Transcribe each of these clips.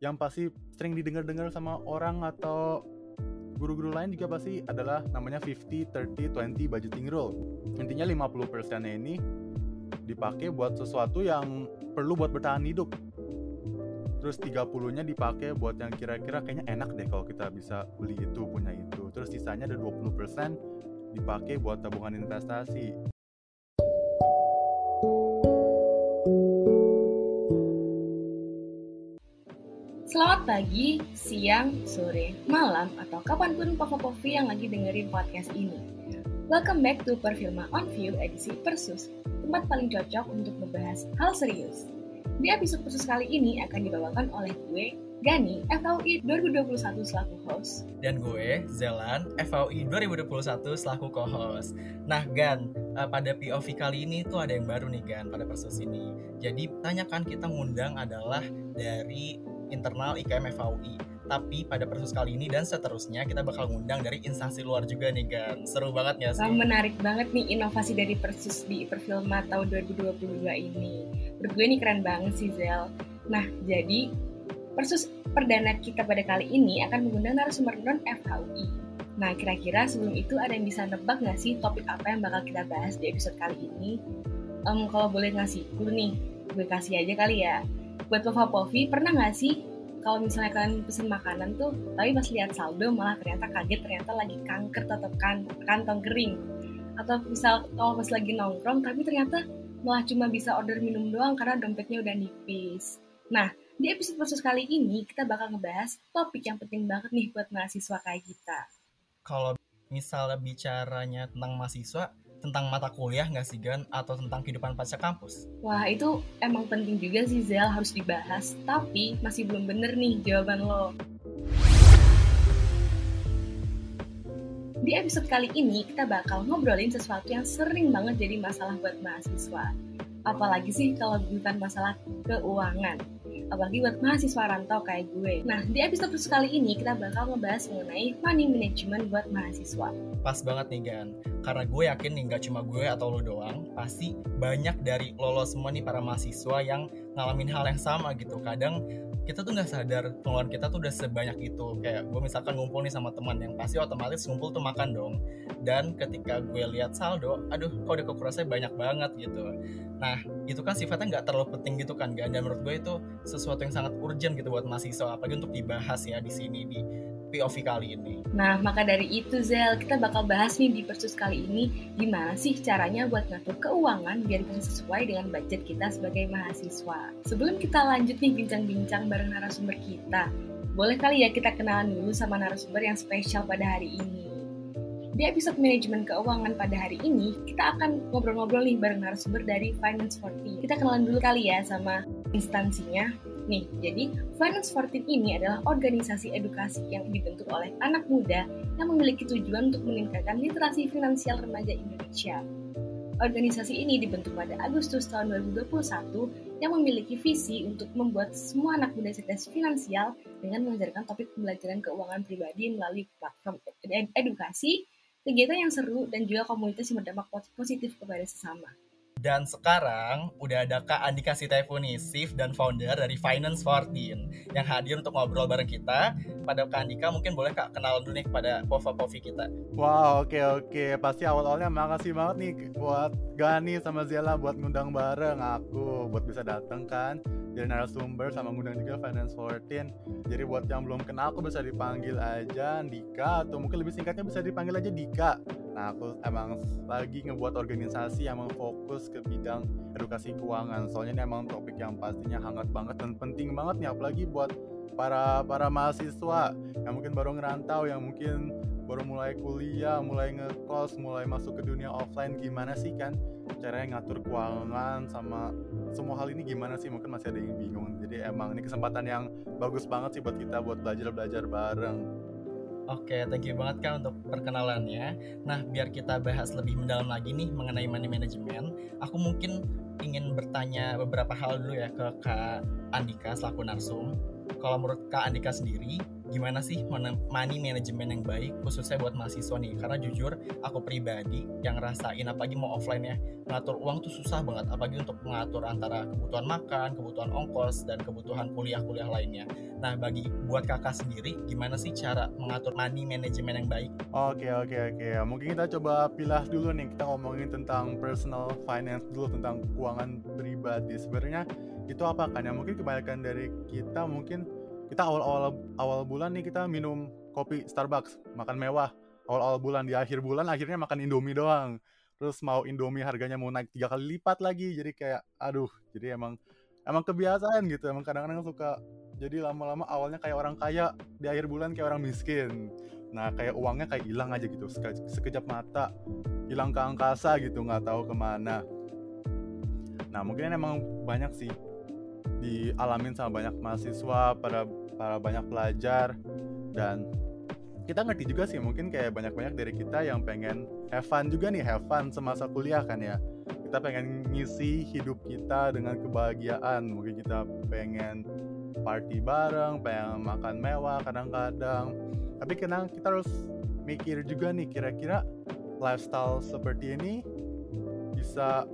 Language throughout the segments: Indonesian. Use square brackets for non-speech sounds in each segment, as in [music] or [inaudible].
yang pasti sering didengar-dengar sama orang atau guru-guru lain juga pasti adalah namanya 50 30 20 budgeting rule. Intinya 50%-nya ini dipakai buat sesuatu yang perlu buat bertahan hidup. Terus 30-nya dipakai buat yang kira-kira kayaknya enak deh kalau kita bisa beli itu, punya itu. Terus sisanya ada 20% dipakai buat tabungan investasi. Pagi, siang, sore, malam, atau kapan pun Popo-Povi yang lagi dengerin podcast ini. Welcome back to Perfilma On View edisi Persus, tempat paling cocok untuk membahas hal serius. Di episode Persus kali ini akan dibawakan oleh gue, Gani, FAUI 2021 selaku host. Dan gue, Zelan, FAUI 2021 selaku co-host. Nah, Gan, uh, pada POV kali ini tuh ada yang baru nih, Gan, pada Persus ini. Jadi, tanyakan kita ngundang adalah dari internal IKM FAUI. Tapi pada persus kali ini dan seterusnya kita bakal ngundang dari instansi luar juga nih kan. Seru banget ya sih? menarik banget nih inovasi dari persus di Perfilma tahun 2022 ini. Menurut gue ini keren banget sih Zel. Nah, jadi persus perdana kita pada kali ini akan mengundang narasumber non FAUI. Nah, kira-kira sebelum itu ada yang bisa nebak nggak sih topik apa yang bakal kita bahas di episode kali ini? Um, kalau boleh ngasih clue nih, gue kasih aja kali ya buat Pova Povi pernah nggak sih kalau misalnya kalian pesen makanan tuh tapi pas lihat saldo malah ternyata kaget ternyata lagi kanker tetap kan kantong kering. Atau misal kalau pas lagi nongkrong tapi ternyata malah cuma bisa order minum doang karena dompetnya udah nipis. Nah di episode khusus kali ini kita bakal ngebahas topik yang penting banget nih buat mahasiswa kayak kita. Kalau misalnya bicaranya tentang mahasiswa tentang mata kuliah nggak sih Gan atau tentang kehidupan pasca kampus? Wah itu emang penting juga sih Zel harus dibahas tapi masih belum bener nih jawaban lo. Di episode kali ini kita bakal ngobrolin sesuatu yang sering banget jadi masalah buat mahasiswa. Apalagi sih kalau bukan masalah keuangan apalagi buat mahasiswa rantau kayak gue. Nah, di episode kali ini kita bakal ngebahas mengenai money management buat mahasiswa. Pas banget nih Gan, karena gue yakin nih gak cuma gue atau lo doang, pasti banyak dari lo, lo semua nih para mahasiswa yang ngalamin hal yang sama gitu. Kadang kita tuh nggak sadar pengeluaran kita tuh udah sebanyak itu. Kayak gue misalkan ngumpul nih sama teman yang pasti otomatis ngumpul tuh makan dong. Dan ketika gue lihat saldo aduh kok udah kekurangan banyak banget gitu. Nah itu kan sifatnya nggak terlalu penting gitu kan dan menurut gue itu sesuatu yang sangat urgent gitu buat mahasiswa apalagi untuk dibahas ya di sini di POV kali ini. Nah, maka dari itu Zel, kita bakal bahas nih di Persus kali ini gimana sih caranya buat ngatur keuangan biar bisa sesuai dengan budget kita sebagai mahasiswa. Sebelum kita lanjut nih bincang-bincang bareng narasumber kita, boleh kali ya kita kenalan dulu sama narasumber yang spesial pada hari ini. Di episode manajemen keuangan pada hari ini, kita akan ngobrol-ngobrol nih bareng narasumber dari Finance 40. Kita kenalan dulu kali ya sama instansinya, Nih, jadi Finance 14 ini adalah organisasi edukasi yang dibentuk oleh anak muda yang memiliki tujuan untuk meningkatkan literasi finansial remaja Indonesia. Organisasi ini dibentuk pada Agustus tahun 2021 yang memiliki visi untuk membuat semua anak muda cerdas finansial dengan mengajarkan topik pembelajaran keuangan pribadi melalui platform edukasi, kegiatan yang seru, dan juga komunitas yang berdampak positif kepada sesama. Dan sekarang udah ada Kak Andika Sitefuni, Chief dan founder dari Finance 14 yang hadir untuk ngobrol bareng kita. Pada Kak Andika mungkin boleh Kak kenal dulu nih kepada Pova-Povi kita. Wow, oke okay, oke. Okay. Pasti awal-awalnya makasih banget nih buat Gani sama Zela buat ngundang bareng aku buat bisa datang kan jadi narasumber sama ngundang juga Finance 14 jadi buat yang belum kenal aku bisa dipanggil aja Dika atau mungkin lebih singkatnya bisa dipanggil aja Dika nah aku emang lagi ngebuat organisasi yang fokus ke bidang edukasi keuangan. Soalnya ini emang topik yang pastinya hangat banget dan penting banget nih apalagi buat para para mahasiswa yang mungkin baru ngerantau yang mungkin baru mulai kuliah, mulai ngekos, mulai masuk ke dunia offline. Gimana sih kan? Caranya ngatur keuangan sama semua hal ini gimana sih? Mungkin masih ada yang bingung. Jadi emang ini kesempatan yang bagus banget sih buat kita buat belajar-belajar bareng Oke, thank you banget kan untuk perkenalannya. Nah, biar kita bahas lebih mendalam lagi nih mengenai money management, aku mungkin ingin bertanya beberapa hal dulu ya ke Kak Andika selaku narsum. Kalau menurut Kak Andika sendiri, gimana sih money management yang baik khususnya buat mahasiswa nih? Karena jujur aku pribadi yang ngerasain apalagi mau offline ya ngatur uang tuh susah banget. Apalagi untuk mengatur antara kebutuhan makan kebutuhan ongkos dan kebutuhan kuliah-kuliah lainnya. Nah bagi buat kakak sendiri gimana sih cara mengatur money management yang baik? Oke oke oke. Mungkin kita coba pilah dulu nih. Kita ngomongin tentang personal finance dulu tentang keuangan pribadi. Sebenarnya itu apa kan ya? Mungkin kebanyakan dari kita mungkin kita awal-awal awal bulan nih kita minum kopi Starbucks, makan mewah. Awal-awal bulan di akhir bulan akhirnya makan Indomie doang. Terus mau Indomie harganya mau naik tiga kali lipat lagi. Jadi kayak aduh, jadi emang emang kebiasaan gitu. Emang kadang-kadang suka jadi lama-lama awalnya kayak orang kaya, di akhir bulan kayak orang miskin. Nah, kayak uangnya kayak hilang aja gitu, sekejap mata, hilang ke angkasa gitu, nggak tahu ke mana. Nah, mungkin emang banyak sih dialamin sama banyak mahasiswa, para para banyak pelajar. Dan kita ngerti juga sih mungkin kayak banyak-banyak dari kita yang pengen have fun juga nih have fun semasa kuliah kan ya. Kita pengen ngisi hidup kita dengan kebahagiaan. Mungkin kita pengen party bareng pengen makan mewah kadang-kadang. Tapi kadang kita harus mikir juga nih kira-kira lifestyle seperti ini bisa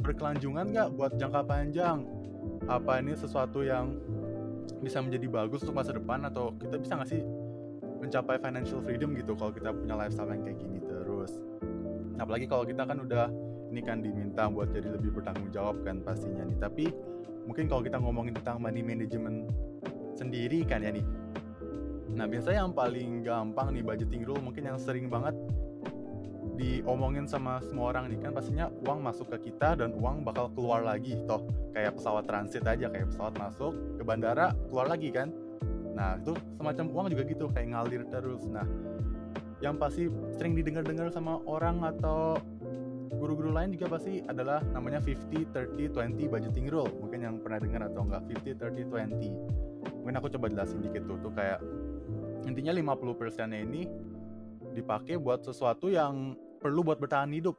berkelanjungan nggak buat jangka panjang apa ini sesuatu yang bisa menjadi bagus untuk masa depan atau kita bisa nggak sih mencapai financial freedom gitu kalau kita punya lifestyle yang kayak gini terus? Apalagi kalau kita kan udah ini kan diminta buat jadi lebih bertanggung jawab kan pastinya nih. Tapi mungkin kalau kita ngomongin tentang money management sendiri kan ya nih. Nah biasanya yang paling gampang nih budgeting rule mungkin yang sering banget diomongin sama semua orang nih kan pastinya uang masuk ke kita dan uang bakal keluar lagi toh. Kayak pesawat transit aja kayak pesawat masuk ke bandara keluar lagi kan? Nah itu semacam uang juga gitu kayak ngalir terus. Nah yang pasti sering didengar-dengar sama orang atau guru-guru lain juga pasti adalah namanya 50 30 20 budgeting rule. Mungkin yang pernah dengar atau enggak 50 30 20 mungkin aku coba jelasin dikit tuh tuh kayak intinya 50% nya ini dipakai buat sesuatu yang perlu buat bertahan hidup.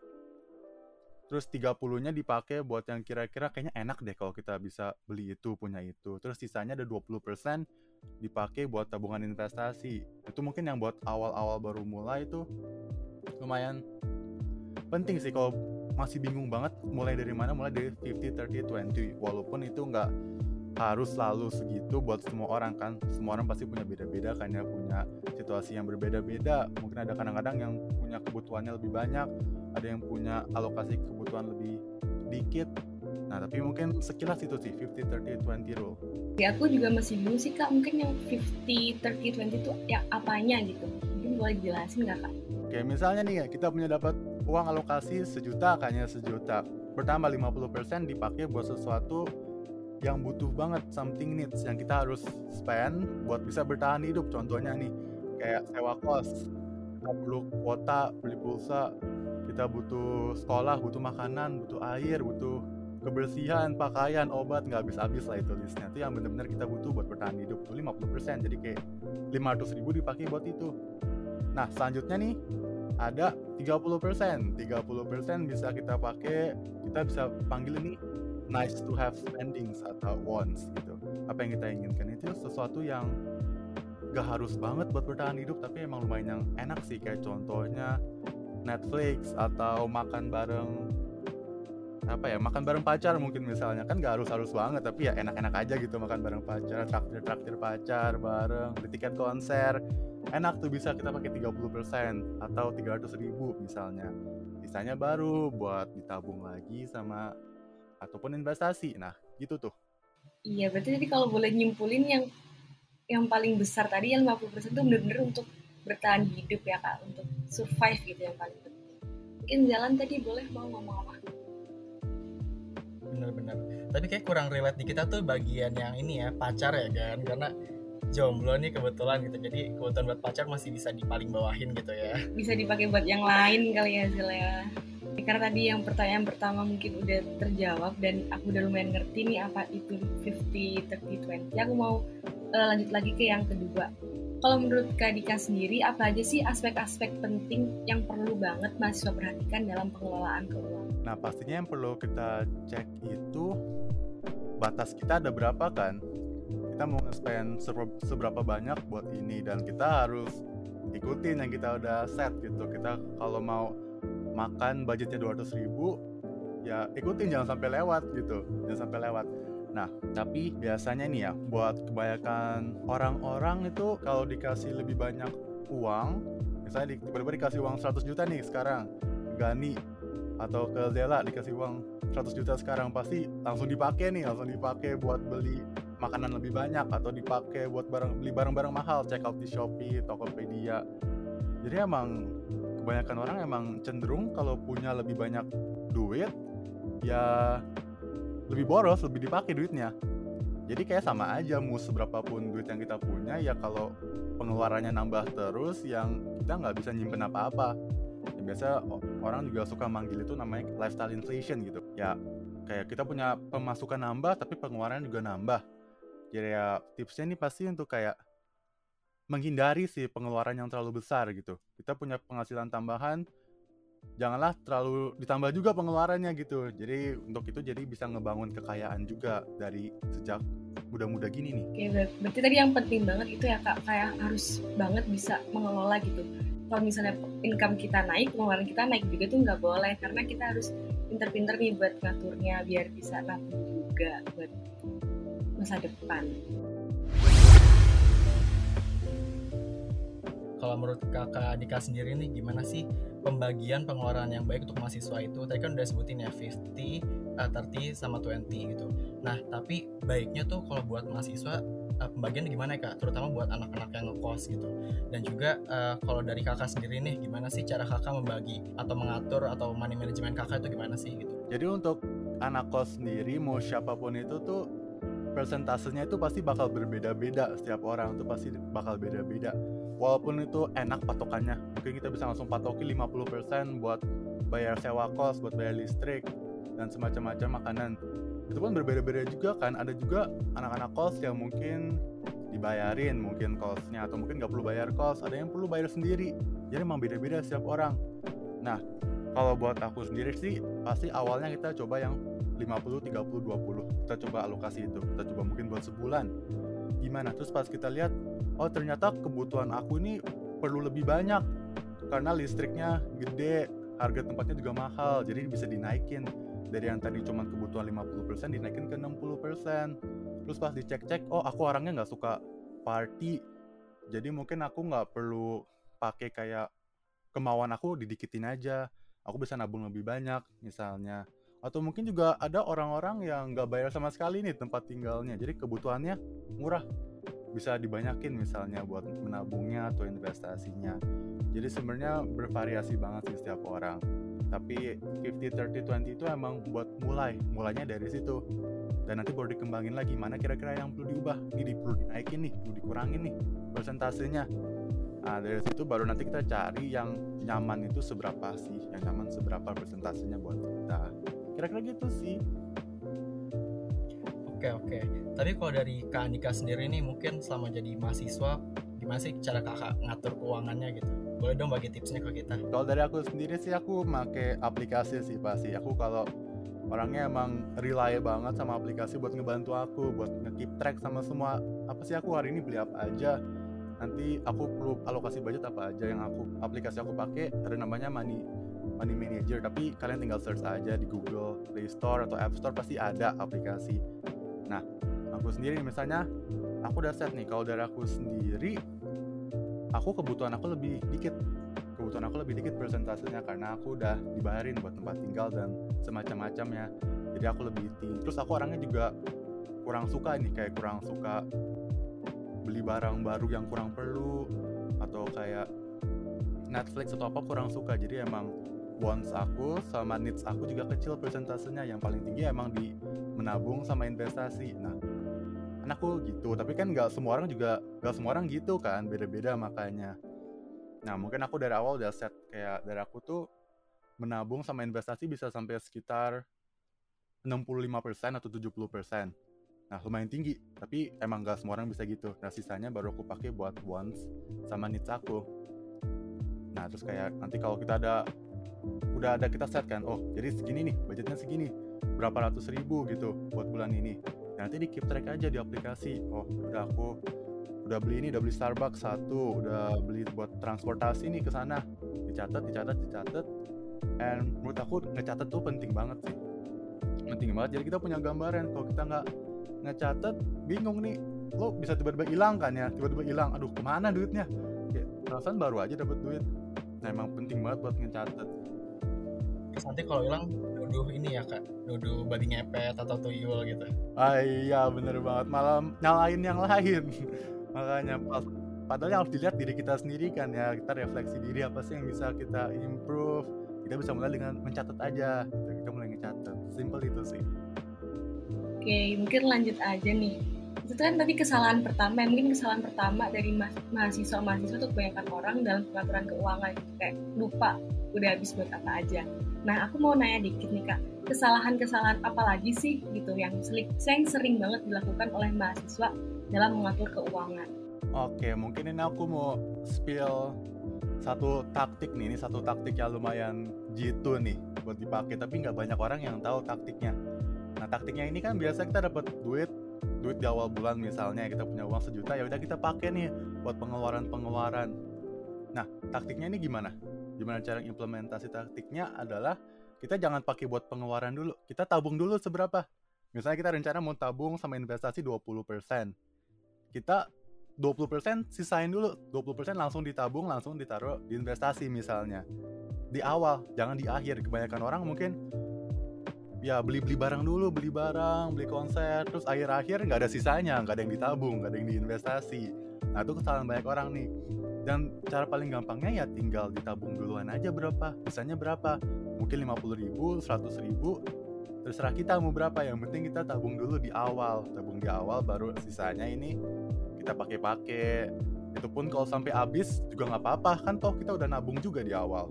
Terus 30-nya dipakai buat yang kira-kira kayaknya enak deh kalau kita bisa beli itu, punya itu. Terus sisanya ada 20% dipakai buat tabungan investasi. Itu mungkin yang buat awal-awal baru mulai itu lumayan penting sih kalau masih bingung banget mulai dari mana mulai dari 50 30 20 walaupun itu nggak harus selalu segitu buat semua orang kan? Semua orang pasti punya beda-beda kan ya? Punya situasi yang berbeda-beda. Mungkin ada kadang-kadang yang punya kebutuhannya lebih banyak ada yang punya alokasi kebutuhan lebih dikit. Nah tapi mungkin sekilas itu sih 50 30 20 rule. Ya aku juga masih bingung sih kak. Mungkin yang 50 30 20 itu ya apanya gitu? Mungkin boleh jelasin nggak kak? Oke misalnya nih ya kita punya dapat uang alokasi sejuta kayaknya sejuta. Pertama 50% dipakai buat sesuatu yang butuh banget something needs yang kita harus spend buat bisa bertahan hidup. Contohnya nih kayak sewa kos. Kita perlu kuota beli pulsa. Kita butuh sekolah butuh makanan butuh air butuh kebersihan pakaian obat. Nggak habis-habis lah itu listnya. Itu yang benar-benar kita butuh buat bertahan hidup. Tuh 50% jadi kayak 500 ribu dipakai buat itu. Nah selanjutnya nih ada 30% 30% bisa kita pakai. Kita bisa panggil ini nice to have spendings atau wants gitu. Apa yang kita inginkan? Itu sesuatu yang gak harus banget buat bertahan hidup tapi emang lumayan yang enak sih. Kayak contohnya Netflix atau makan bareng apa ya makan bareng pacar mungkin misalnya. Kan gak harus harus banget tapi ya enak-enak aja gitu makan bareng pacar traktir traktir pacar bareng beli tiket konser. Enak tuh bisa kita pakai 30% atau 300 ribu misalnya. Sisanya baru buat ditabung lagi sama ataupun investasi. Nah, gitu tuh. Iya, berarti jadi kalau boleh nyimpulin yang yang paling besar tadi yang 50% itu benar-benar untuk bertahan hidup ya Kak, untuk survive gitu yang paling penting. Mungkin jalan tadi boleh mau ngomong apa? Bener-bener. Tapi kayak kurang relate di kita tuh bagian yang ini ya, pacar ya kan, karena jomblo nih kebetulan gitu jadi kebetulan buat pacar masih bisa dipaling bawahin gitu ya bisa dipakai buat yang lain kali ya Zil ya karena tadi yang pertanyaan pertama mungkin udah terjawab dan aku udah lumayan ngerti nih apa itu 50 30 20 aku mau uh, lanjut lagi ke yang kedua. Kalau menurut Kak Dika sendiri apa aja sih aspek-aspek penting yang perlu banget mahasiswa perhatikan dalam pengelolaan keuangan? Nah pastinya yang perlu kita cek itu batas kita ada berapa kan? Kita mau nge-spend seberapa banyak buat ini dan kita harus ikutin yang kita udah set gitu. Kita kalau mau makan budgetnya 200 ribu ya ikutin jangan sampai lewat gitu jangan sampai lewat nah tapi biasanya nih ya buat kebanyakan orang-orang itu kalau dikasih lebih banyak uang misalnya tiba-tiba dikasih uang 100 juta nih sekarang Gani atau ke Zela dikasih uang 100 juta sekarang pasti langsung dipakai nih langsung dipakai buat beli makanan lebih banyak atau dipakai buat barang beli barang-barang mahal check out di Shopee, Tokopedia. Jadi emang kebanyakan orang emang cenderung kalau punya lebih banyak duit ya lebih boros, lebih dipakai duitnya. Jadi kayak sama aja mau seberapa pun duit yang kita punya ya kalau pengeluarannya nambah terus yang kita nggak bisa nyimpen apa-apa. Ya, biasa orang juga suka manggil itu namanya lifestyle inflation gitu. Ya kayak kita punya pemasukan nambah tapi pengeluaran juga nambah jadi ya tipsnya ini pasti untuk kayak menghindari sih pengeluaran yang terlalu besar gitu. Kita punya penghasilan tambahan, janganlah terlalu ditambah juga pengeluarannya gitu. Jadi untuk itu jadi bisa ngebangun kekayaan juga dari sejak muda-muda gini nih. Oke, berarti tadi yang penting banget itu ya kak, kayak harus banget bisa mengelola gitu. Kalau misalnya income kita naik, pengeluaran kita naik juga tuh nggak boleh karena kita harus pinter-pinter nih buat ngaturnya biar bisa nabung juga buat masa depan. Kalau menurut kakak Dika sendiri nih gimana sih pembagian pengeluaran yang baik untuk mahasiswa itu? Tadi kan udah sebutin ya 50, uh, 30 sama 20 gitu. Nah tapi baiknya tuh kalau buat mahasiswa uh, pembagian gimana ya kak? Terutama buat anak-anak yang ngekos gitu. Dan juga uh, kalau dari kakak sendiri nih gimana sih cara kakak membagi atau mengatur atau money management kakak itu gimana sih gitu? Jadi untuk anak kos sendiri mau siapa pun itu tuh persentasenya itu pasti bakal berbeda-beda setiap orang itu pasti bakal beda-beda walaupun itu enak patokannya. Mungkin kita bisa langsung patoki 50% buat bayar sewa kos buat bayar listrik dan semacam-macam makanan. Itu pun berbeda-beda juga kan. Ada juga anak-anak kos yang mungkin dibayarin mungkin kosnya atau mungkin nggak perlu bayar kos. Ada yang perlu bayar sendiri. Jadi emang beda-beda setiap orang. Nah kalau buat aku sendiri sih pasti awalnya kita coba yang 50 30 20 kita coba alokasi itu. Kita coba mungkin buat sebulan gimana. Terus pas kita lihat oh ternyata kebutuhan aku ini perlu lebih banyak karena listriknya gede harga tempatnya juga mahal jadi bisa dinaikin. Dari yang tadi cuma kebutuhan 50% dinaikin ke 60% terus pas dicek-cek oh aku orangnya nggak suka party. Jadi mungkin aku nggak perlu pakai kayak kemauan aku didikitin aja. Aku bisa nabung lebih banyak misalnya atau mungkin juga ada orang-orang yang nggak bayar sama sekali nih tempat tinggalnya. Jadi kebutuhannya murah. Bisa dibanyakin misalnya buat menabungnya atau investasinya. Jadi sebenarnya bervariasi banget sih setiap orang. Tapi 50 30 20 itu emang buat mulai. Mulainya dari situ. Dan nanti baru dikembangin lagi. Mana kira-kira yang perlu diubah? Ini perlu dinaikin nih. Perlu dikurangin nih persentasenya. Nah dari situ baru nanti kita cari yang nyaman itu seberapa sih? Yang nyaman seberapa persentasenya buat kita kira-kira gitu sih. Oke oke. Tapi kalau dari kak Andika sendiri nih mungkin selama jadi mahasiswa gimana sih cara kakak ngatur keuangannya gitu? Boleh dong bagi tipsnya ke kita. Kalau dari aku sendiri sih aku make aplikasi sih pasti aku kalau orangnya emang rely banget sama aplikasi buat ngebantu aku buat nge-keep track sama semua apa sih aku hari ini beli apa aja? Nanti aku perlu alokasi budget apa aja yang aku aplikasi aku pakai ada namanya money Money Manager tapi kalian tinggal search aja di Google Play Store atau App Store pasti ada aplikasi. Nah aku sendiri misalnya aku udah set nih kalau dari aku sendiri aku kebutuhan aku lebih dikit. Kebutuhan aku lebih dikit persentasenya karena aku udah dibayarin buat tempat tinggal dan semacam-macamnya. Jadi aku lebih tinggi. Terus aku orangnya juga kurang suka nih kayak kurang suka beli barang baru yang kurang perlu atau kayak Netflix atau apa kurang suka. Jadi emang wants aku sama needs aku juga kecil persentasenya. Yang paling tinggi emang di menabung sama investasi. Nah anakku gitu tapi kan nggak semua orang juga nggak semua orang gitu kan beda-beda makanya. Nah mungkin aku dari awal udah set kayak dari aku tuh menabung sama investasi bisa sampai sekitar 65% atau 70% nah lumayan tinggi tapi emang gak semua orang bisa gitu. Nah sisanya baru aku pakai buat wants sama needs aku. Nah terus kayak nanti kalau kita ada udah ada kita set kan? Oh jadi segini nih budgetnya segini. Berapa ratus ribu gitu buat bulan ini. Nanti di keep track aja di aplikasi. Oh udah aku udah beli ini udah beli Starbucks satu udah beli buat transportasi nih ke sana. Dicatat dicatat dicatat. And menurut aku ngecatat tuh penting banget sih. Penting banget. Jadi kita punya gambaran kalau kita nggak ngecatat bingung nih. Lo bisa tiba-tiba hilang kan ya? Tiba-tiba hilang. Aduh ke mana duitnya? Kayak perasaan baru aja dapat duit nah emang penting banget buat ngecatat. Terus nanti kalau hilang nuduh ini ya kak. Nuduh body ngepet atau tuyul gitu. Ah iya bener banget. Malah nyalain yang lain. [laughs] Makanya pas padahal yang harus dilihat diri kita sendiri kan ya. Kita refleksi diri apa sih yang bisa kita improve. Kita bisa mulai dengan mencatat aja gitu. kita mulai ngecatat. Simple itu sih. Oke mungkin lanjut aja nih itu kan tadi kesalahan pertama mungkin kesalahan pertama dari ma mahasiswa mahasiswa tuh kebanyakan orang dalam pengaturan keuangan kayak lupa udah habis buat apa aja. Nah aku mau nanya dikit nih kak. Kesalahan-kesalahan apa lagi sih gitu yang sering, sering banget dilakukan oleh mahasiswa dalam mengatur keuangan? Oke mungkin ini aku mau spill satu taktik nih ini satu taktik yang lumayan jitu nih buat dipakai tapi nggak banyak orang yang tahu taktiknya. Nah taktiknya ini kan biasa kita dapat duit duit di awal bulan misalnya kita punya uang sejuta ya udah kita pakai nih buat pengeluaran pengeluaran nah taktiknya ini gimana? Gimana cara implementasi taktiknya adalah kita jangan pakai buat pengeluaran dulu. Kita tabung dulu seberapa? Misalnya kita rencana mau tabung sama investasi 20% kita 20% sisain dulu. 20% langsung ditabung langsung ditaruh di investasi misalnya. Di awal jangan di akhir. Kebanyakan orang mungkin ya beli beli barang dulu beli barang beli konser terus akhir-akhir nggak ada sisanya nggak ada yang ditabung nggak ada yang diinvestasi. Nah itu kesalahan banyak orang nih. Dan cara paling gampangnya ya tinggal ditabung duluan aja berapa bisanya berapa. Mungkin 50 ribu 100 ribu terserah kita mau berapa. Yang penting kita tabung dulu di awal. Tabung di awal baru sisanya ini kita pakai-pakai. Itu pun kalau sampai habis juga nggak apa-apa. Kan toh kita udah nabung juga di awal.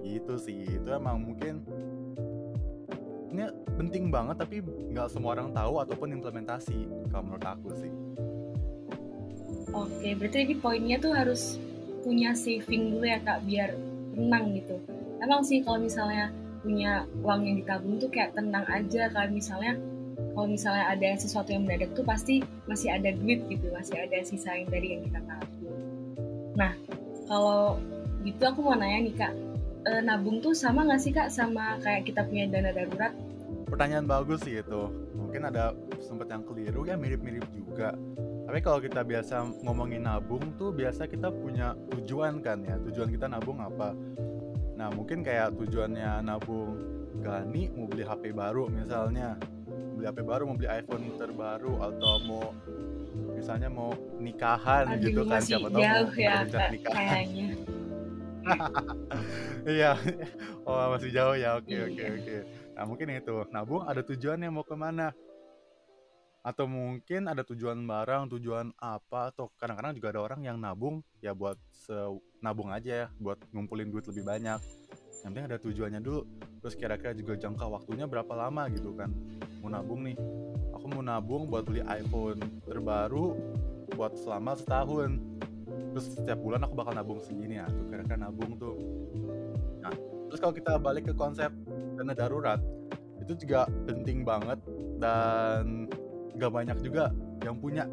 Gitu sih. Itu emang mungkin ini penting banget tapi nggak semua orang tahu ataupun implementasi kalau menurut aku sih. Oke, berarti ini poinnya tuh harus punya saving dulu ya kak biar tenang gitu. Emang sih kalau misalnya punya uang yang ditabung tuh kayak tenang aja kalau misalnya kalau misalnya ada sesuatu yang mendadak tuh pasti masih ada duit gitu, masih ada sisa yang dari yang kita tabung. Nah, kalau gitu aku mau nanya nih kak, e, nabung tuh sama nggak sih kak sama kayak kita punya dana darurat? Pertanyaan bagus sih itu. Mungkin ada sempat yang keliru ya mirip-mirip juga. Tapi kalau kita biasa ngomongin nabung tuh biasa kita punya tujuan kan ya. Tujuan kita nabung apa? Nah mungkin kayak tujuannya nabung Gani mau beli HP baru misalnya beli HP baru mau beli iPhone terbaru atau mau misalnya mau nikahan Aduh, gitu kan siapa tahu jauh mau ya nikahan kayaknya. [laughs] Iya, oh masih jauh ya. Oke oke oke. Nah mungkin itu nabung ada tujuannya mau ke mana? Atau mungkin ada tujuan barang, tujuan apa? Atau kadang-kadang juga ada orang yang nabung ya buat se nabung aja ya, buat ngumpulin duit lebih banyak. Yang penting ada tujuannya dulu. Terus kira-kira juga jangka waktunya berapa lama gitu kan? Mau nabung nih. Aku mau nabung buat beli iPhone terbaru buat selama setahun terus setiap bulan aku bakal nabung segini ya tuh kira-kira nabung tuh nah terus kalau kita balik ke konsep dana darurat itu juga penting banget dan gak banyak juga yang punya.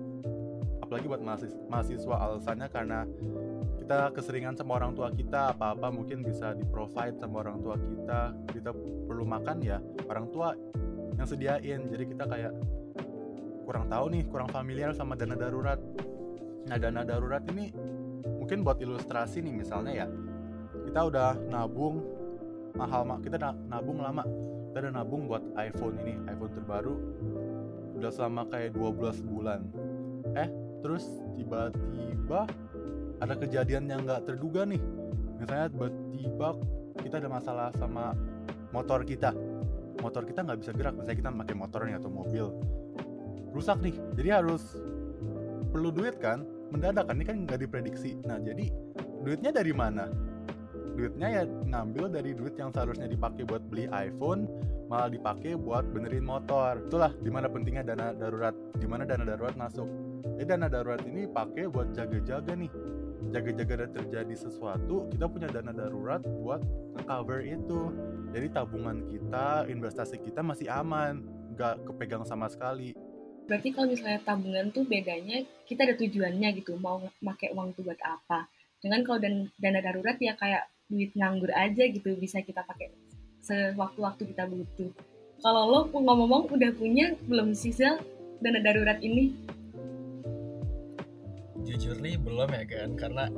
Apalagi buat mahasiswa, mahasiswa alasannya karena kita keseringan sama orang tua kita apa-apa mungkin bisa di provide sama orang tua kita. Kita perlu makan ya orang tua yang sediain. Jadi kita kayak kurang tahu nih kurang familiar sama dana darurat. Nah dana darurat ini mungkin buat ilustrasi nih misalnya ya kita udah nabung mahal mak. Kita nabung lama. Kita udah nabung buat iPhone ini iPhone terbaru. Udah selama kayak 12 bulan. Eh terus tiba-tiba ada kejadian yang nggak terduga nih. Misalnya tiba-tiba kita ada masalah sama motor kita. Motor kita nggak bisa gerak. Misalnya kita pakai motor nih atau mobil. Rusak nih. Jadi harus perlu duit kan? Mendadak kan? Ini kan nggak diprediksi. Nah jadi duitnya dari mana duitnya ya ngambil dari duit yang seharusnya dipakai buat beli iPhone malah dipakai buat benerin motor. Itulah di mana pentingnya dana darurat di mana dana darurat masuk. Jadi dana darurat ini pakai buat jaga-jaga nih. Jaga-jaga ada terjadi sesuatu kita punya dana darurat buat cover itu. Jadi tabungan kita investasi kita masih aman nggak kepegang sama sekali. Berarti kalau misalnya tabungan tuh bedanya kita ada tujuannya gitu mau pakai uang tuh buat apa. Dengan kalau dan dana darurat ya kayak duit nganggur aja gitu bisa kita pakai sewaktu-waktu kita butuh. Kalau lo ngomong-ngomong udah punya belum sih Zel dana darurat ini? Jujur nih belum ya kan karena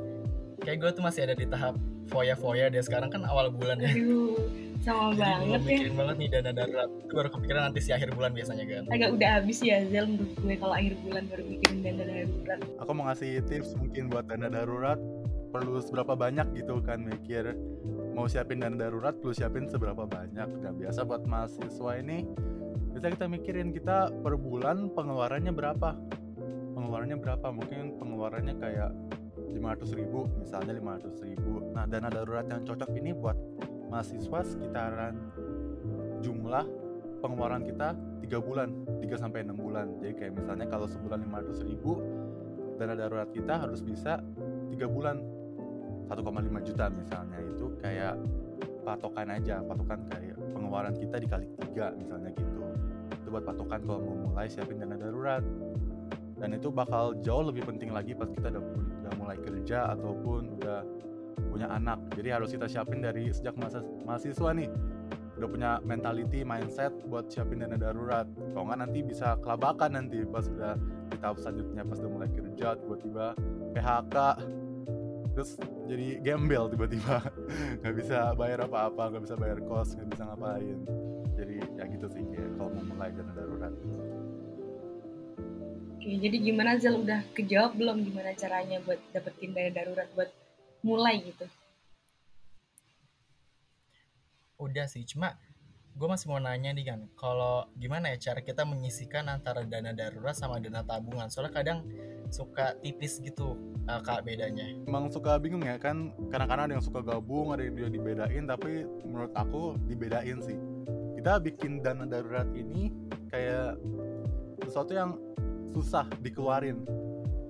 kayak gue tuh masih ada di tahap foya-foya deh sekarang kan awal bulan ya. Aduh, sama Jadi banget belum ya. mikirin banget nih dana darurat. Itu baru kepikiran nanti si akhir bulan biasanya kan agak udah habis ya Zel menurut gue kalau akhir bulan baru mikirin dana darurat. Aku mau ngasih tips mungkin buat dana darurat perlu seberapa banyak gitu kan mikir mau siapin dana darurat perlu siapin seberapa banyak. Nah biasa buat mahasiswa ini bisa kita mikirin kita per bulan pengeluarannya berapa? Pengeluarannya berapa? Mungkin pengeluarannya kayak 500 ribu misalnya 500 ribu. Nah dana darurat yang cocok ini buat mahasiswa sekitaran jumlah pengeluaran kita tiga bulan 3 sampai 6 bulan. Jadi kayak misalnya kalau sebulan 500 ribu dana darurat kita harus bisa tiga bulan 1,5 juta misalnya itu kayak patokan aja patokan kayak pengeluaran kita dikali tiga misalnya gitu. Itu buat patokan kalau mau mulai siapin dana darurat. Dan itu bakal jauh lebih penting lagi pas kita udah, udah mulai kerja ataupun udah punya anak. Jadi harus kita siapin dari sejak masa mahasiswa nih. Udah punya mentality mindset buat siapin dana darurat. Kalau nggak nanti bisa kelabakan nanti pas udah di tahap selanjutnya pas udah mulai kerja tiba-tiba PHK terus jadi gembel tiba-tiba. [laughs] Nggak bisa bayar apa-apa nggak bisa bayar kos nggak bisa ngapain. Jadi ya gitu sih ya, kalau mau mulai dana darurat. Oke, jadi gimana Zel udah kejawab belum gimana caranya buat dapetin dana darurat buat mulai gitu? udah sih cuma gue masih mau nanya nih kan kalau gimana ya cara kita menyisikan antara dana darurat sama dana tabungan? Soalnya kadang suka tipis gitu uh, kak bedanya. Emang suka bingung ya kan kadang-kadang ada yang suka gabung ada yang dibedain tapi menurut aku dibedain sih. Kita bikin dana darurat ini kayak sesuatu yang susah dikeluarin.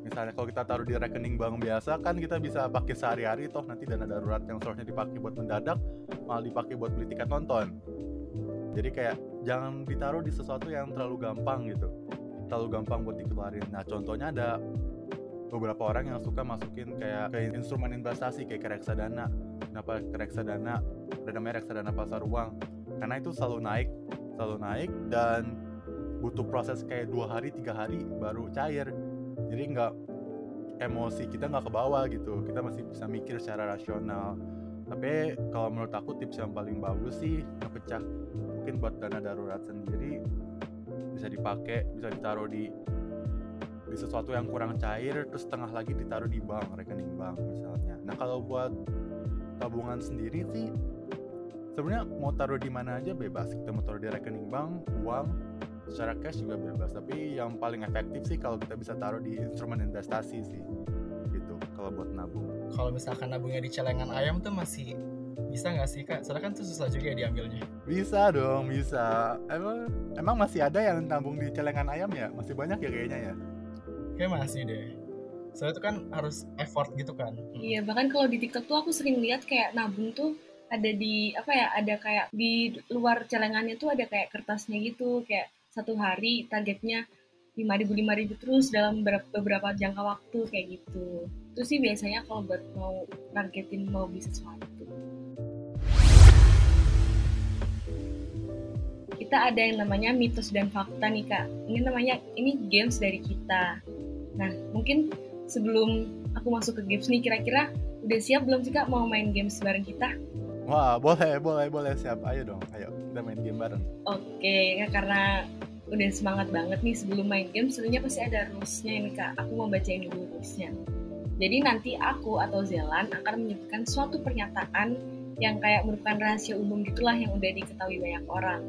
Misalnya kalau kita taruh di rekening bank biasa kan kita bisa pakai sehari-hari toh nanti dana darurat yang seharusnya dipakai buat mendadak malah dipakai buat beli tiket nonton jadi kayak jangan ditaruh di sesuatu yang terlalu gampang gitu. Terlalu gampang buat dikeluarin. Nah contohnya ada beberapa orang yang suka masukin kayak ke instrumen investasi kayak ke reksadana. Kenapa ke reksadana ada namanya reksadana pasar uang. Karena itu selalu naik selalu naik dan butuh proses kayak dua hari tiga hari baru cair. Jadi nggak emosi kita nggak ke bawah gitu. Kita masih bisa mikir secara rasional. Tapi kalau menurut aku tips yang paling bagus sih ngepecah mungkin buat dana darurat sendiri bisa dipakai bisa ditaruh di di sesuatu yang kurang cair terus setengah lagi ditaruh di bank rekening bank misalnya. Nah kalau buat tabungan sendiri sih sebenarnya mau taruh di mana aja bebas. Kita mau taruh di rekening bank uang secara cash juga bebas. Tapi yang paling efektif sih kalau kita bisa taruh di instrumen investasi sih gitu kalau buat nabung. Kalau misalkan nabungnya di celengan ayam tuh masih bisa nggak sih kak? Soalnya kan tuh susah juga ya diambilnya. bisa dong bisa emang emang masih ada yang nabung di celengan ayam ya masih banyak ya kayaknya ya Kayak masih deh. Soalnya itu kan harus effort gitu kan. Hmm. Iya, bahkan kalau di TikTok tuh aku sering lihat kayak nabung tuh ada di apa ya, ada kayak di luar celengannya tuh ada kayak kertasnya gitu, kayak satu hari targetnya 5000 5000 terus dalam beberapa, beberapa jangka waktu kayak gitu. Itu sih biasanya kalau buat mau targetin mau bisa sesuatu. Kita ada yang namanya mitos dan fakta nih kak. Ini namanya ini games dari kita. Nah mungkin sebelum aku masuk ke games nih kira-kira udah siap belum sih kak mau main games bareng kita? wah boleh boleh boleh siap ayo dong ayo kita main game bareng Oke, ya karena udah semangat banget nih sebelum main game, sebenarnya pasti ada rules-nya ini kak. Aku mau bacain dulu rules-nya. Jadi nanti aku atau Zelan akan menyebutkan suatu pernyataan yang kayak merupakan rahasia umum gitulah yang udah diketahui banyak orang.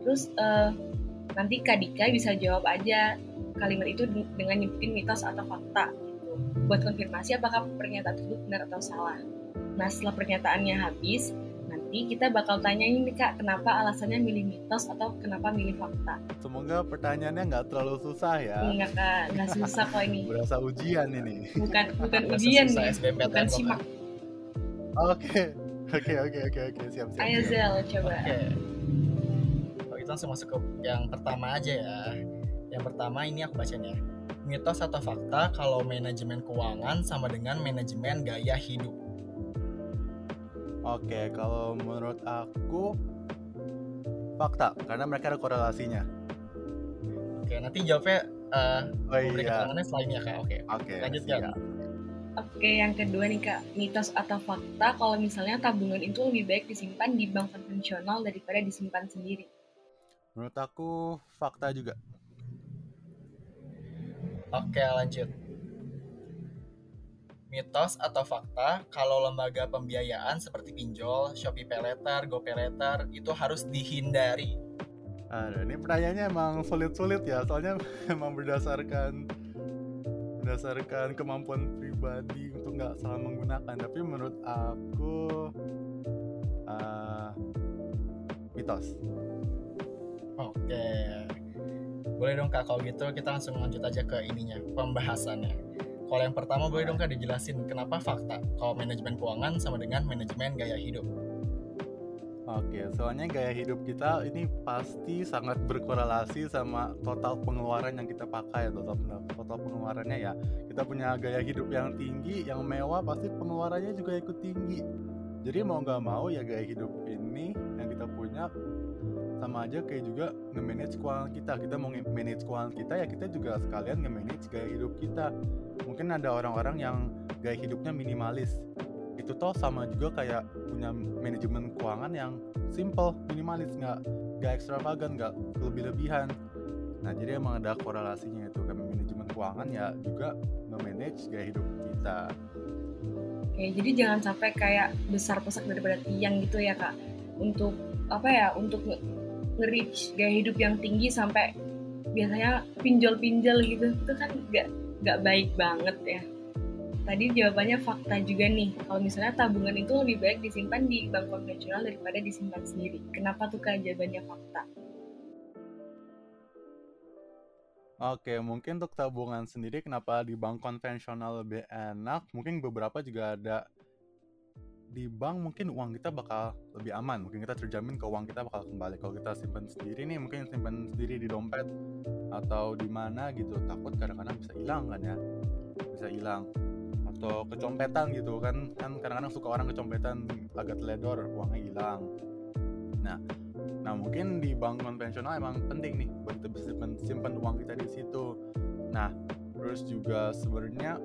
Terus eh, nanti Kak Dika bisa jawab aja kalimat itu dengan nyebutin mitos atau fakta gitu. Buat konfirmasi apakah pernyataan tersebut benar atau salah. Nah setelah pernyataannya habis, nanti kita bakal tanyain nih kak kenapa alasannya milih mitos atau kenapa milih fakta. semoga pertanyaannya nggak terlalu susah ya Enggak kak, nggak susah kok ini. [laughs] berasa ujian ini Bukan bukan ujian nih, bukan simak. oke [laughs] oke oke oke oke siap siap Ayo. Zel, coba. Oke. Kalau gitu langsung masuk ke yang pertama aja ya. Yang pertama ini aku bacain ya. Mitos atau fakta kalau manajemen keuangan sama dengan manajemen gaya hidup. Oke, kalau menurut aku fakta karena mereka ada korelasinya. Oke, nanti jawabnya uh, Oh beri iya. keterangannya selain ya kak. Oke. Oke. Lanjutkan. siap. Oke, yang kedua nih kak, mitos atau fakta kalau misalnya tabungan itu lebih baik disimpan di bank konvensional daripada disimpan sendiri. Menurut aku fakta juga. Oke, lanjut. Mitos atau fakta kalau lembaga pembiayaan seperti pinjol, Shopee Paylater, GoPaylater itu harus dihindari. Aduh, ini pertanyaannya emang sulit-sulit ya, soalnya [laughs] emang berdasarkan berdasarkan kemampuan pribadi untuk nggak salah menggunakan. Tapi menurut aku uh, mitos. Oke. Boleh dong Kak, kalau gitu kita langsung lanjut aja ke ininya, pembahasannya. Kalau yang pertama boleh dong Kak dijelasin kenapa fakta kalau manajemen keuangan sama dengan manajemen gaya hidup. Oke, soalnya gaya hidup kita ini pasti sangat berkorelasi sama total pengeluaran yang kita pakai. Total total pengeluarannya ya, kita punya gaya hidup yang tinggi, yang mewah, pasti pengeluarannya juga ikut tinggi. Jadi mau nggak mau ya gaya hidup ini yang punya sama aja kayak juga nge-manage keuangan kita. Kita mau manage keuangan kita ya kita juga sekalian nge-manage gaya hidup kita. Mungkin ada orang-orang yang gaya hidupnya minimalis, itu toh sama juga kayak punya manajemen keuangan yang simple, minimalis, nggak nggak ekstravagan, nggak lebih-lebihan. Nah jadi emang ada korelasinya itu kan manajemen keuangan ya juga nge-manage gaya hidup kita. Oke, jadi jangan sampai kayak besar pesak daripada tiang gitu ya kak. Untuk apa ya? Untuk nge- nge-reach gaya hidup yang tinggi sampai biasanya pinjol-pinjol gitu, itu kan nggak nggak baik banget ya. Tadi jawabannya fakta juga nih. Kalau misalnya tabungan itu lebih baik disimpan di bank konvensional daripada disimpan sendiri. Kenapa tuh kak jawabannya fakta? Oke, mungkin untuk tabungan sendiri kenapa di bank konvensional lebih enak? Mungkin beberapa juga ada di bank mungkin uang kita bakal lebih aman. Mungkin kita terjamin ke uang kita bakal kembali. Kalau kita simpan sendiri nih, mungkin simpan sendiri di dompet atau di mana gitu. Takut kadang-kadang bisa hilang kan ya. Bisa hilang atau kecompetan gitu kan kan kadang-kadang suka orang kecompetan agak teledor uangnya hilang nah nah mungkin di bank konvensional emang penting nih buat kita bisa simpan, uang kita di situ nah terus juga sebenarnya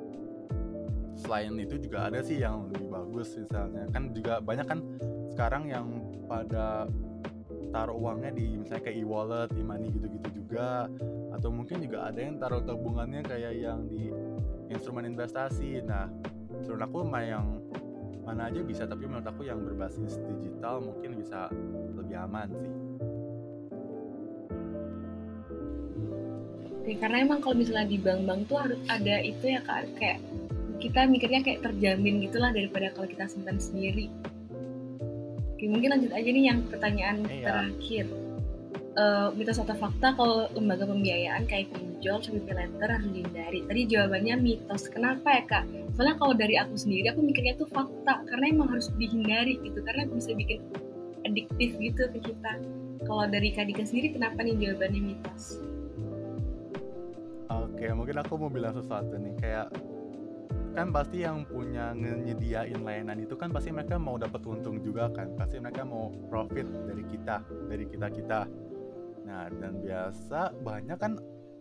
selain itu juga ada sih yang lebih bagus misalnya kan juga banyak kan sekarang yang pada taruh uangnya di misalnya kayak e-wallet, e-money gitu-gitu juga atau mungkin juga ada yang taruh tabungannya kayak yang di instrumen investasi. Nah, menurut aku mah yang mana aja bisa, tapi menurut aku yang berbasis digital mungkin bisa lebih aman sih. Oke, karena emang kalau misalnya di bank-bank tuh harus ada itu ya kak, kayak kita mikirnya kayak terjamin gitulah daripada kalau kita simpan sendiri. Oke, mungkin lanjut aja nih yang pertanyaan Iya. terakhir. Eh, mitos atau fakta kalau lembaga pembiayaan kayak pinjol, Shopee Paylater harus dihindari. Tadi jawabannya mitos. Kenapa ya kak? Soalnya kalau dari aku sendiri, aku mikirnya tuh fakta karena emang harus dihindari gitu, karena bisa bikin adiktif gitu ke kita. Kalau dari Kak Dika sendiri, kenapa nih jawabannya mitos? Oke, mungkin aku mau bilang sesuatu nih kayak kan pasti yang punya nyediain layanan itu kan pasti mereka mau dapat untung juga kan. Pasti mereka mau profit dari kita dari kita kita. Nah dan biasa banyak kan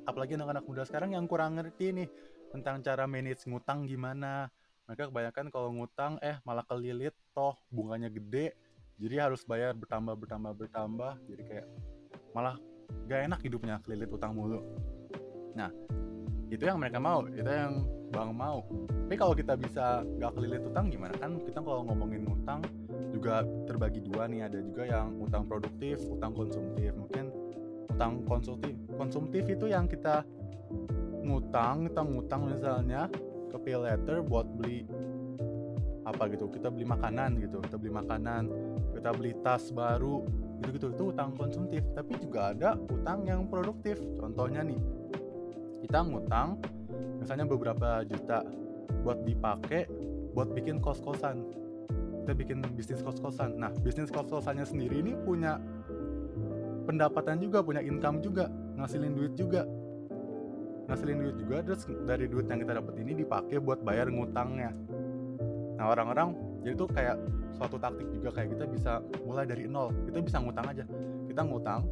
apalagi anak-anak muda sekarang yang kurang ngerti nih tentang cara manage ngutang gimana. Mereka kebanyakan kalau ngutang eh malah kelilit toh bunganya gede jadi harus bayar bertambah bertambah bertambah. Jadi kayak malah gak enak hidupnya kelilit utang mulu. Nah itu yang mereka mau itu yang bang mau. Tapi kalau kita bisa gak kelilit utang gimana? Kan kita kalau ngomongin utang juga terbagi dua nih. Ada juga yang utang produktif utang konsumtif. Mungkin utang konsumtif konsumtif itu yang kita ngutang kita ngutang misalnya ke pay letter buat beli apa gitu. Kita beli makanan gitu kita beli makanan kita beli tas baru gitu gitu itu utang konsumtif. Tapi juga ada utang yang produktif. Contohnya nih kita ngutang misalnya beberapa juta buat dipakai buat bikin kos-kosan. Kita bikin bisnis kos-kosan. Nah bisnis kos-kosannya sendiri ini punya pendapatan juga punya income juga ngasilin duit juga. Ngasilin duit juga terus dari duit yang kita dapat ini dipakai buat bayar ngutangnya. Nah orang-orang jadi tuh kayak suatu taktik juga kayak kita bisa mulai dari nol. Kita bisa ngutang aja. Kita ngutang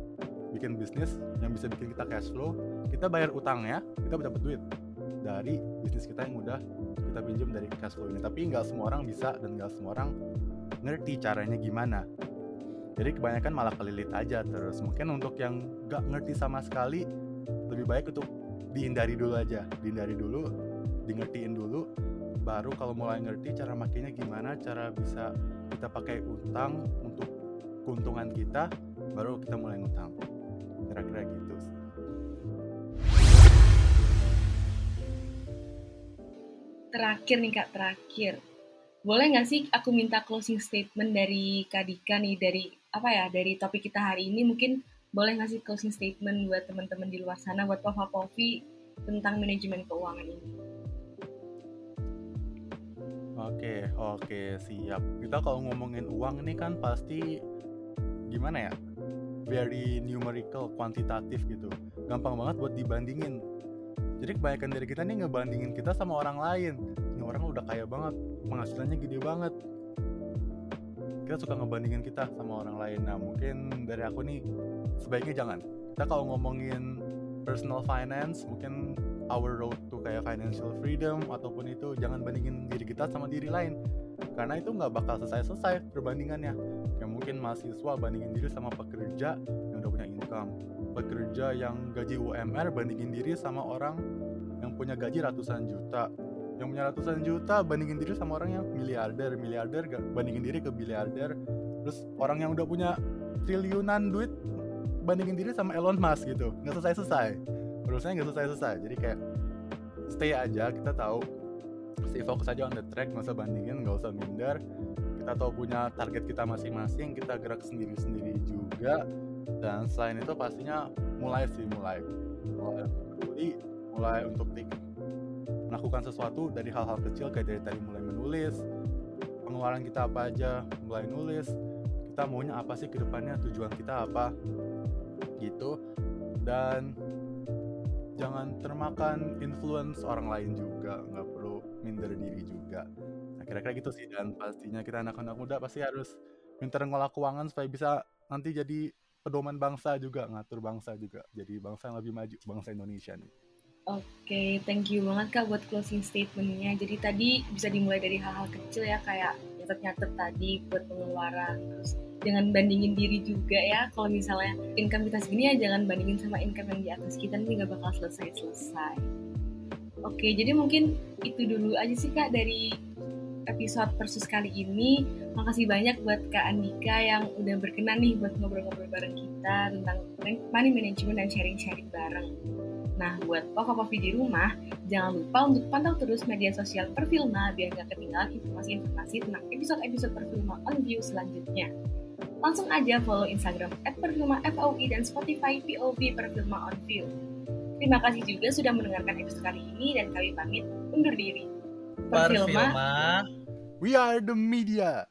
bikin bisnis yang bisa bikin kita cash flow kita bayar utangnya kita dapat duit dari bisnis kita yang udah kita pinjam dari cash flow ini. Tapi nggak semua orang bisa dan nggak semua orang ngerti caranya gimana. Jadi kebanyakan malah kelilit aja terus. Mungkin untuk yang nggak ngerti sama sekali lebih baik untuk dihindari dulu aja. Dihindari dulu di ngertiin dulu baru kalau mulai ngerti cara makainya gimana cara bisa kita pakai utang untuk keuntungan kita baru kita mulai ngutang kira-kira gitu terakhir nih kak terakhir boleh nggak sih aku minta closing statement dari Kak Dika nih dari apa ya dari topik kita hari ini mungkin boleh ngasih closing statement buat teman-teman di luar sana buat Pova Povi tentang manajemen keuangan ini. Oke, oke, siap. Kita kalau ngomongin uang ini kan pasti gimana ya? Very numerical, kuantitatif gitu. Gampang banget buat dibandingin. Jadi kebanyakan dari kita nih ngebandingin kita sama orang lain. Ini orang udah kaya banget, penghasilannya gede banget. Kita suka ngebandingin kita sama orang lain. Nah, mungkin dari aku nih sebaiknya jangan. Kita kalau ngomongin personal finance, mungkin our road to kayak financial freedom ataupun itu jangan bandingin diri kita sama diri lain karena itu nggak bakal selesai-selesai perbandingannya kayak mungkin mahasiswa bandingin diri sama pekerja yang udah punya income. Pekerja yang gaji UMR bandingin diri sama orang yang punya gaji ratusan juta. Yang punya ratusan juta bandingin diri sama orang yang miliarder. Miliarder bandingin diri ke miliarder terus orang yang udah punya triliunan duit bandingin diri sama Elon Musk gitu. Nggak selesai-selesai. Urusannya nggak selesai-selesai. Jadi kayak stay aja kita tahu. Stay fokus aja on the track nggak usah bandingin nggak usah minder kita tahu punya target kita masing-masing kita gerak sendiri-sendiri juga. Dan selain itu pastinya mulai sih mulai. Mulai mulai untuk take melakukan sesuatu dari hal-hal kecil kayak dari tadi mulai menulis pengeluaran kita apa aja mulai nulis kita maunya apa sih ke depannya tujuan kita apa gitu. Dan jangan termakan influence orang lain juga nggak perlu minder diri juga kira-kira gitu sih dan pastinya kita anak-anak muda pasti harus pintar ngolah keuangan supaya bisa nanti jadi pedoman bangsa juga ngatur bangsa juga jadi bangsa yang lebih maju bangsa Indonesia nih. Oke, okay, thank you banget Kak buat closing statementnya. Jadi tadi bisa dimulai dari hal-hal kecil ya, kayak nyatet-nyatet tadi buat pengeluaran, terus jangan bandingin diri juga ya. Kalau misalnya income kita segini ya jangan bandingin sama income yang di atas kita nanti nggak bakal selesai-selesai. Oke jadi mungkin itu dulu aja sih kak dari episode persus kali ini makasih banyak buat kak Andika yang udah berkenan nih buat ngobrol-ngobrol bareng kita tentang money management dan sharing-sharing bareng Nah, buat Papa-Papi di rumah, jangan lupa untuk pantau terus media sosial Perfilma biar gak ketinggalan informasi-informasi tentang episode-episode Perfilma on View selanjutnya. Langsung aja follow Instagram at Perfilma FOI dan Spotify POV Perfilma on View. Terima kasih juga sudah mendengarkan episode kali ini dan kami pamit undur diri. Perfilma, Perfilma. we are the media.